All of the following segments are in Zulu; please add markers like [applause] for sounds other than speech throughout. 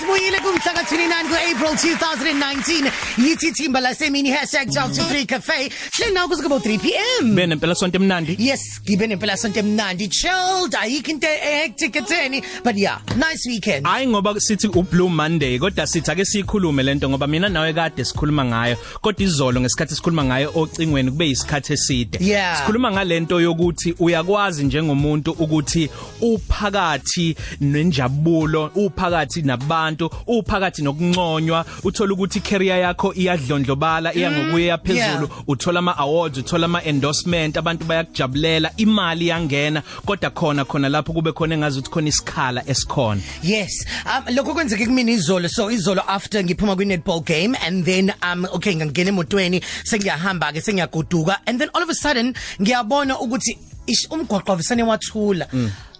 Sibuyile kumhla ka29 kuApril 2019 yithi thimba lasemini #job23 cafe. Hlena kuze kubo 3 pm bene impela sonto emnandi Yes gibe nempela sonto emnandi chilled. Ayikho into hectic etheni but yeah nice weekend. Hayi ngoba sithi ublue monday kodwa sithi ake sikhulume lento ngoba mina nawe kade sikhuluma ngayo. Kodwa izolo ngesikhathi sikhuluma ngayo ocingweni kube isikhathi eside. Yeah. sikhuluma ngalento yokuthi uyakwazi njengomuntu ukuthi uphakathi nenjabulo uphakathi nabantu uphakathi nokunconywa uthola ukuthi career yakho iyadlondlobala iya ngokuya phezulu Yeah. uthola ama awards uthola ama endorsement abantu bayakujabulela imali yangena kodwa khona khona lapho kube khona engazi ukuthi khona isikhala esikhona Yes. Um lokho kwenzeke kumina izolo so izolo after ngiphuma kwi netball game and then um okay ngangena emotweni sengiyahamba ke sengiyaguduka and then all of a sudden ngiyabona ukuthi ish umgwaqo avesane wathula.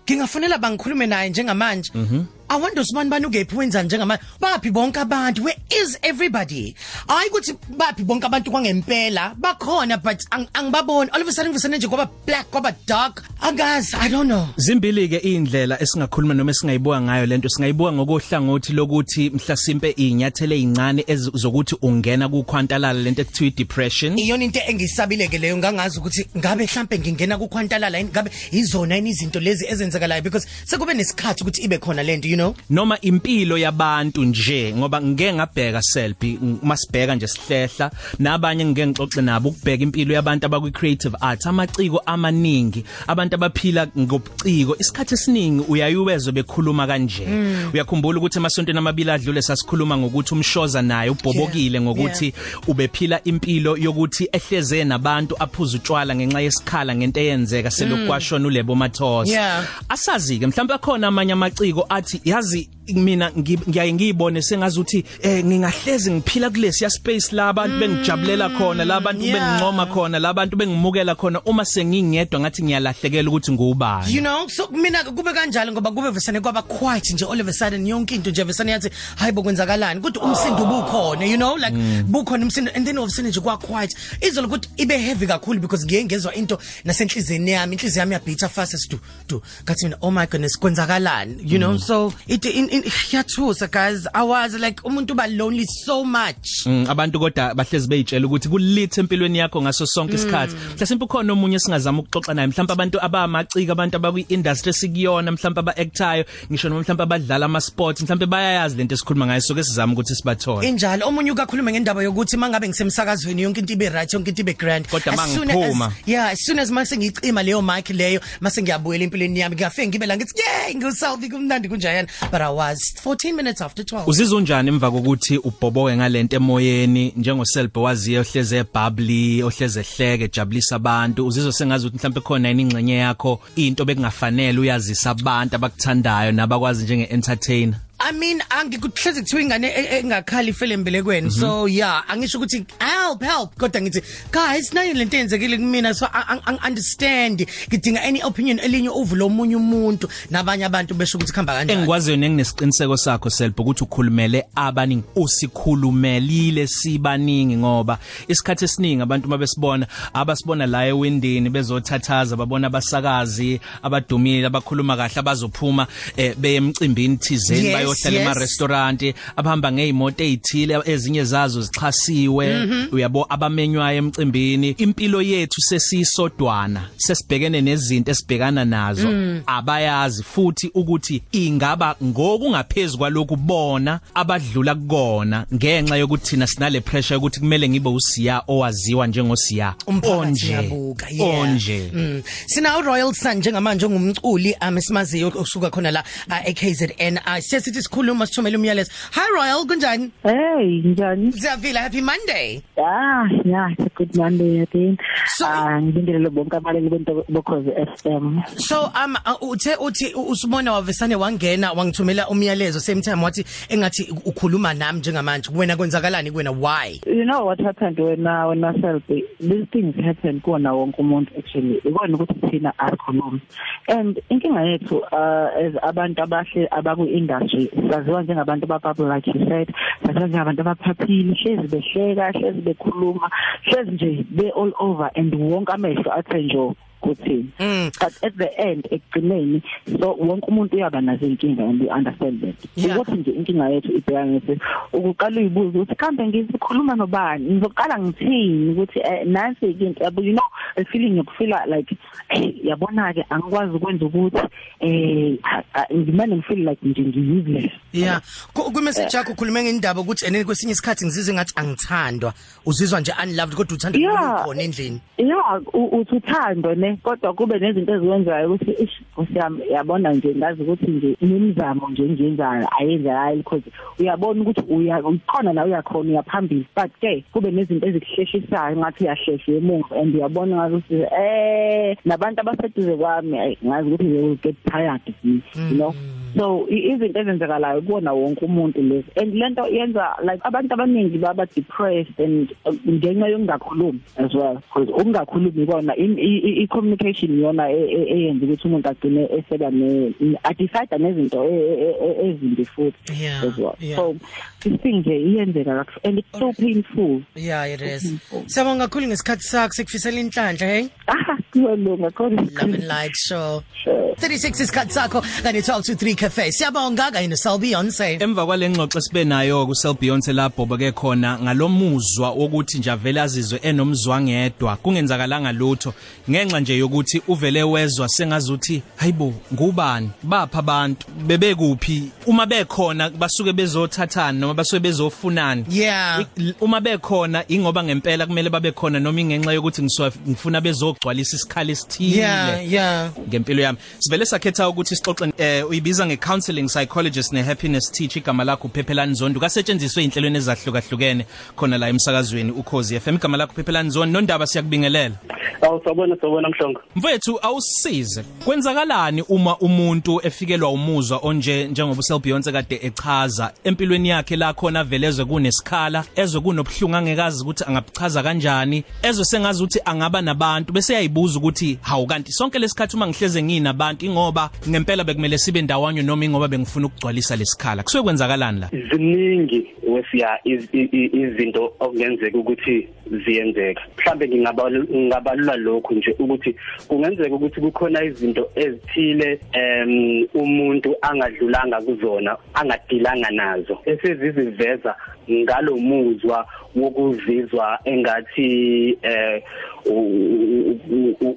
Ngingafonela bangikhulume naye njengamanje. I wonder usibani bani ukephi wenzani njengamanje baphi bonke abantu? Where is everybody? Hayi ukuthi baphi bonke abantu kwangempela? Bakhona but ang- angibaboni. All of a sudden ngivesane nje kwaba black kwaba dark. Angazi i don't know. Zimbili ke indlela esingakhuluma noma esingayibuka ngayo lento. Singayibuka ngokohlangothi lokuthi mhlasimpe inyathele ezincane zokuthi ungena kukhwantalala lento ekuthiwa depression iyona into engisabileke leyo ngangazi ukuthi ngabe mhlambe ngingena kukhwantalala ngabe izona izinto lezi ezenzakalayo? Because sekube nesikhathi ukuthi ibe khona lento you know? Noma impilo yabantu nje ngoba ngeke ngabheka selfie masibheka nje sihlehla nabanye ngeke ngixoxe nabo ukubheka impilo yabantu abakwi creative arts. Amaciko amaningi abantu abaphila ngobuciko isikhathi esiningi uyayuwezwe bekhuluma kanje. Uyakhumbula ukuthi emasontweni amabili adlule sasikhuluma ngokuthi umshoza naye ubhobokile Yeah, ngokuthi ubephila impilo yokuthi ehleze nabantu aphuza utshwala ngenxa yesikhala ngento eyenzeka selokwashona ulebo mathosa. Yeah. asazi ke mhlawumbe akhona amanye amaciko athi yazi mina ngi- ngiyaye ngiyibone sengazi ukuthi eh ngingahlezi ngiphila kulesi space la abantu bengijabulela khona la abantu bengincoma khona la abantu bengimukela khona uma sengingedwa ngathi ngiyalahlekela ukuthi ngubani. You know so mina kube kanjalo ngoba kube vesane kwaba quiet nje all of a sudden yonke into nje vesane yathi hayibo kwenzakalani? Kodwa umsindo ubukhona you know like bukhona umsindo and then sudden nje kwa quiet izolo ukuthi ibe heavy kakhulu because ngiye ngezwa into nasenhlizweni yami inhliziyo yami yabheatha fast as do do ngathi mina oh my goodness kwenzakalani? You know so it in, in yathusa guys i was like umuntu ba lonely so much. Mm, abantu kodwa bahlezi beyitshela ukuthi kulithe empilweni yakho ngaso sonke isikhathi. Mhlasimpe ukhona omunye singazama ukuxoxa naye mhlawumbe abantu abamacika abantu abakwi industry sikuyona mhlawumbe aba actayo ngisho noma mhlawumbe abadlala ama sports mhlawumbe bayayazi lento esikhuluma ngayo so ke sizama ukuthi sibathole. Injalo omunye ukakhuluma ngendaba yokuthi mangabe ngisemsakazweni yonke into ibe right yonke into ibe grand. Kodwa As ma soon ngiphuma. as- yeah as soon as mase ngicima leyo mic leyo mase ngiyabuyela empilweni yami ngiyafike ngibe la ngithi yey ngiselfie kumnandi kunjayana but i was 14 minutes after 12 Uzizwa unjani emva kokuthi ubhoboke ngalento emoyeni njengoselbo waziye ohleze ebubbly ohleze ehleke ejabulisa abantu? Uzizwa sengazi ukuthi mhlawumbe khona yini ingxenye yakho? Into bekungafanele uyazisa abantu abakuthandayo nabakwazi njenge entertainer I mean angikuhlezi kuthiwa ingane e- e- engakhali ifele embelekweni so yeah angisho ukuthi help help. Kodwa ngithi guys nayo lento eyenzekile kumina so I understand. Ngidinga any opinion elinye uvulo omunye umuntu nabanye abantu besho ukuthi khamba kanjani. Engikwaziyo nenginesiqiniseko sakho selbo ukuthi ukhulumele abaningi. Usikhulumelile sibaningi ngoba isikhathi esiningi abantu mabesibona abasibona la ewindini bezothathaza babona abasakazi abadumile abakhuluma kahle abazophuma eh, beye emcimbini thizeni Yes, bayohlala yes. ema restaurant abahamba ngeimoto ezithile ezinye zazo zichasiwe uyabo abamenywayo emcimbini. Impilo yethu sesisodwana sesibhekene nezinto esibhekana nazo. Abayazi futhi ukuthi ingaba ngokungaphezulu kwalokhu bona abadlula kukona ngenxa yokuthi thina sinale pressure yokuthi kumele ngibe usiya owaziwa njengosiya. Umphakathi uyabuka yeah. Onje. Mm. sina uRoyal Sun njengamanje ngumculi amesimaziyo osuka khona la uh, eKZN. Uh, siyasithi sikhuluma sithumela umyalezo hi Royal kunjani Hey, njani? siyavila happy monday Ah, yeah, it's a good Monday again. So- Ah, ngibingelele bonke abaleli bento bokhoze FM. so um uh, uthe uthi u- usibona wavesane wangena wangithumela umyalezo same time wathi engathi ukhuluma nami njengamanje wena kwenzakalani kuwena why You know what happened when uh, when myself these things happen kuona wonke umuntu actually. Ikona ukuthi thina asikhulumi. And inkinga yethu uh as abantu abahle abaku industry saziwa njengabantu abaphaphile like you said, saziwa njengabantu abaphaphile, hlezi behleka, hlezi bekhuluma, hlezi nje be all over and wonke amehlo athe nje kuthini Mm. but at the end ekugcineni so wonke umuntu uyaba nazo inkinga and we understand that Yeah. ukuthi nje inkinga yethu ibheka ngithi ukuqala uyibuza ukuthi kambe ngizikhuluma nobani ngizoqala ngithini ukuthi eh, nansi into yabo you know a feeling yokufila like eh, yabona ke angikwazi ukwenza ukuthi eh a- a- ngimane ngifeel like nje ngi-useless Yeah. Ku ku message yakho ukhulume ngendaba ukuthi and kwesinye isikhathi ngizizwe ngathi angithandwa. Uzizwa nje unloved kodwa uthanda Yeah. khona endlini. ya u- uthi uthando ne kodwa kube nezinto eziwenzayo ukuthi ish usiyami yabona nje ngazi ukuthi nje imizamo nje engiyenzayo ayenzakali because uyabona ukuthi uya ukhona la uyakhona uyaphambili. But ke kube nezinto ezikuhleshisayo ngathi uyahlehla emuva and uyabona ngathi ukuthi eh nabantu abaseduze kwami ayi, ngazi ukuthi they will get tired of me you know? So i- izinto ezenzakalayo kuwona wonke umuntu lezi and lento yenza like abantu abaningi baba depressed and uh, ngenxa yokungakhulumi as well because ukungakhulumi kona i- i i- communication yona e- e- eyenza ukuthi umuntu agcine eseba ne a decide nezinto e- e- e- ezimbi futhi Yeah, as well yeah. so this thing nje iyenzeka kakhulu and it's so painful Yeah, it is. Siyabonga kakhulu ngesikhathi sakho sikufisela inhlanhla, hey. [laughs] ah kuyolunga kodwa Love and Light Show. Sure. 36 isikhathi sakho kanye 12 to 3 cafe. Siyabonga kanye no Beyonce. Emva kwalengxoxo sibe nayo ku Cell Beyonce lapho bake khona ngalomuzwa wokuthi nje avele azizwe enomzwangedwa kungenzakalanga lutho ngenxa nje yokuthi uvele wezwa sengazuthi hayibo ngubani bapha abantu bebekuphi uma bekhona basuke bezothathana noma basuke bezofunana Yeah. I- uma bekhona ingoba ngempela kumele babe khona noma ingenxa yokuthi ngisuka ngifuna bezogcwalisa isikhala esithile Yeah, yeah. ngempilo yami sivele sakhetha ukuthi sixoxe eh uyibiza ngecounseling psychologist nehappiness teacher igama lakho Phephelani Zondo. Kasetshenziswe inhlelweni ezahlukahlukene khona la emsakazweni ukhozi FM igama lakho Phephelani Zondo. Nondaba siyakubingelela. Awu sabona sabona mhlongo. mfethu awusize. Kwenzakalani uma umuntu efikelwa umuzwa onje njengoba uSel Beyonce kade echaza? Empilweni yakhe la khona velezwe kunesikhala ezwe kunobuhlungu angekazi ukuthi angabuchaza kanjani ezwe sengazi ukuthi angaba nabantu bese yayibuza ukuthi hawu kanti sonke lesikhathi uma ngihleze nginabantu ingoba ngempela bekumele sibe ndawonye noma ingoba bengifuna ukugcwalisa lesikhala kusuke kwenzakalani la? Ziningi wesiya izinto okungenzeka ukuthi ziyenzeka. Mhlambe ngingabalula lokhu nje ukuthi kungenzeka ukuthi kukhona izinto ezithile em umuntu angadlulanga kuzona angadilanga nazo. Eseziziveza ngalomuzwa wokuzizwa engathi eh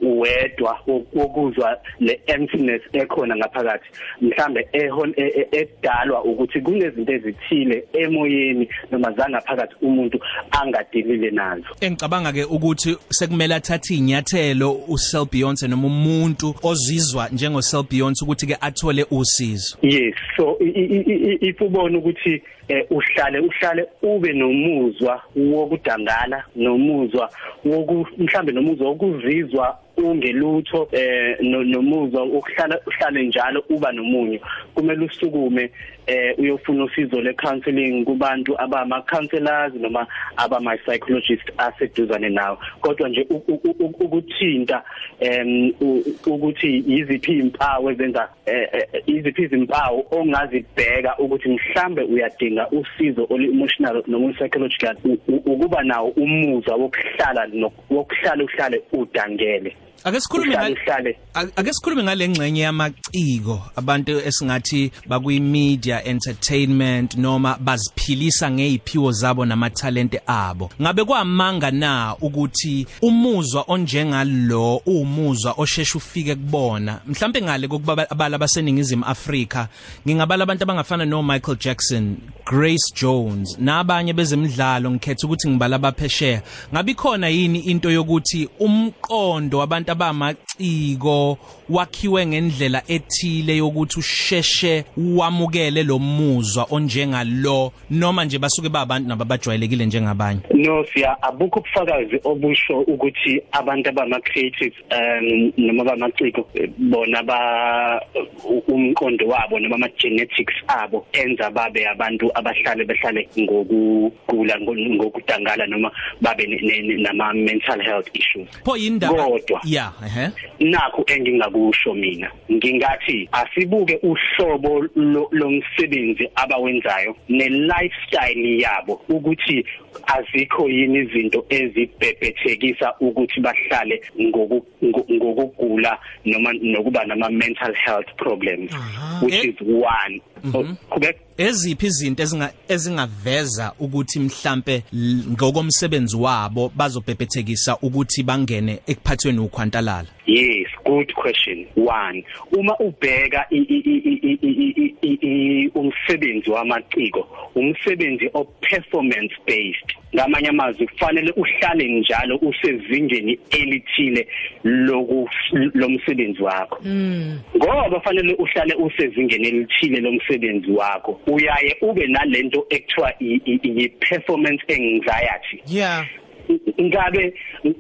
uwedwa wokuzwa le emptiness ekhona ngaphakathi. Mhlambe e- e- edalwa ukuthi kunezinto ezithile emoyeni noma zangaphakathi umuntu angadilile nazo. Engicabanga ke ukuthi sekumele athathe inyathelo uSel Beyonce noma umuntu ozizwa njengo Sel Beyonce ukuthi ke athole usizo. Yes so if ubona ukuthi eh, uhlale uhlale ube nomuzwa wokudangala nomuzwa woku mhlambe nomuzwa wokuzizwa ungelutho eh no- nomuzwa ukuhlala uhlale njalo uba nomunye. Kumele usukume eh uyofuna usizo le counseling kubantu abama counselors noma abama psychologists aseduzane nawe. Kodwa nje ukuthinta em ukuthi yiziphi impawu ezenza eh, eh, yiziphi izimpawu ongazibheka ukuthi mhlambe uyadinga usizo olu emotional noma psychological ukuba nawo umuzwa wokuhlala no- wokuhlala uhlale udangele. Ake sikhulume uhlale ngal- uhlale A- ake sikhulume ngale ngxenye yamaciko. Abantu esingathi bakwi media entertainment noma baziphilisa ngeziphiwo zabo namathalente abo. Ngabe kwamanga na ukuthi umuzwa onjengalo umuzwa osheshe ufike kubona? Mhlambe ngale kokuba abala baseningizimu Afrika ngingabala abantu abangafana no Michael Jackson Grace Jones nabanye bezemidlalo ngikhetha ukuthi ngibala abaphesheya. Ngabe khona yini into yokuthi umqondo wabantu abamaciko wakhiwe ngendlela ethile yokuthi usheshe wamukele lo muzwa onjengalo noma nje basuke babantu nababajwayelekile njengabanye no siya abukho ubufakazi obusho ukuthi abantu abama creatives um noma abamaciko eh, bona ba u- umqondo wabo noma ama genetics abo enza babe abantu abahlale behlale ngokugula ngo- ngokudangala noma babe ne- ne- ne- nama mental health issues pho yindaba Kodwa. yeah ehe nakho engingakusho mina ngingathi asibuke uhlobo lo- lomsebenzi abawenzayo ne lifestyle yabo ukuthi azikho yini izinto ezibhebhethekisa ukuthi bahlale ngoku- ngo- ngokugula noma nokuba nama mental health problems which is one. qhubeka eziphi izinto ezinga ezingaveza ukuthi mhlambe ngokomsebenzi wabo bazobhebhethekisa ukuthi bangene ekuphathweni ukhwantalala yes good question one uma ubheka umsebenzi wamaciko umsebenzi o performance based Ngamanye amazwi kufanele uhlale njalo usezingeni elithile loku lomsebenzi wakho. Ngoba fanele uhlale usezingeni elithile lomsebenzi wakho. Uyaye ube nalento ekuthiwa i- i- i performance anxiety. yeah ngabe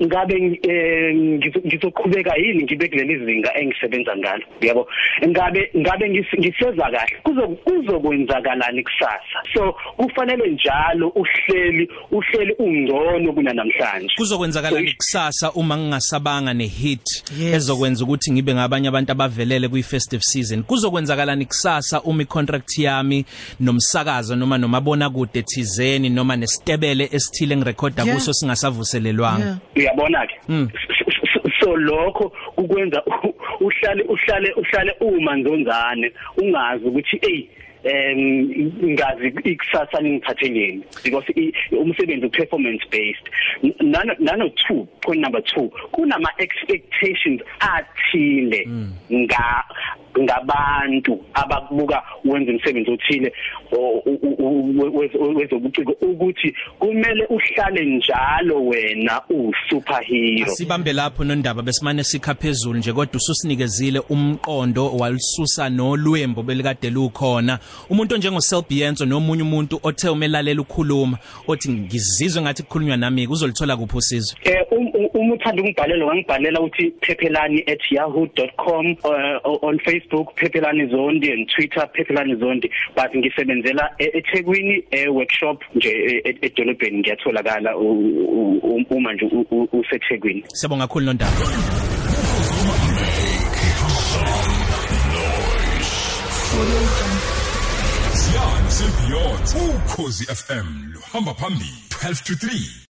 ngabe eh, ngizo- ngizoqhubeka yini ngibe kuleli zinga engisebenza ngalo? Yabo ngabe ngabe ngis- ngiseza kahle? Kuzo kuzokwenzakalani kusasa? So kufanele njalo uhleli uhleli ungcono kunanamhlanje. Kuzokwenzakalani So, kusasa uma ngingasabanga nehit Yes. ezokwenza ukuthi ngibe ngabanye abantu abavelele kwi festive season? Kuzokwenzakalani kusasa uma icontract yami nomsakazo noma nomabona kude thizeni noma nesitebele esithile ngirecorda Yeah. kuso singasavuselelwanga Yeah. uyabona ke Mm. so- so lokho kukwenza u- uhlale uhlale uhlale uma nzonzane ungazi ukuthi hey em ngazi ikusasa lingiphatheleni because i- umsebenzi performance based. Nano nano 2 point number 2 kunama expectations athile nga ngabantu abakubuka wenza umsebenzi othile o- u- u- u- wezo- wezobuciko ukuthi kumele uhlale njalo wena usuperhero. Sibambe lapho nondaba besimane sikha phezulu nje kodwa ususinikezile umqondo walisusa nolwembo belikade lukhona. Umuntu onjengo Selbienzo nomunye umuntu othe umelalela ukukhuluma othi ngizizwe ngathi kukhulunywa nami uzolithola kuphi usizo? Eh um- um- uma uthanda ungibhalela wangibhalela uthi phephelani@yahoo.com uh, on Facebook phephelani zondi and Twitter phephelani zondi. But ngisebenzela e- eThekwini e workshop nje e- e- edolobheni. Ngiyatholakala u- u- u- uma nje u- u- useThekwini. Siyabonga kakhulu nondaba Siyan Sibeyond ukhozi FM luhamba phambili. 12 to 3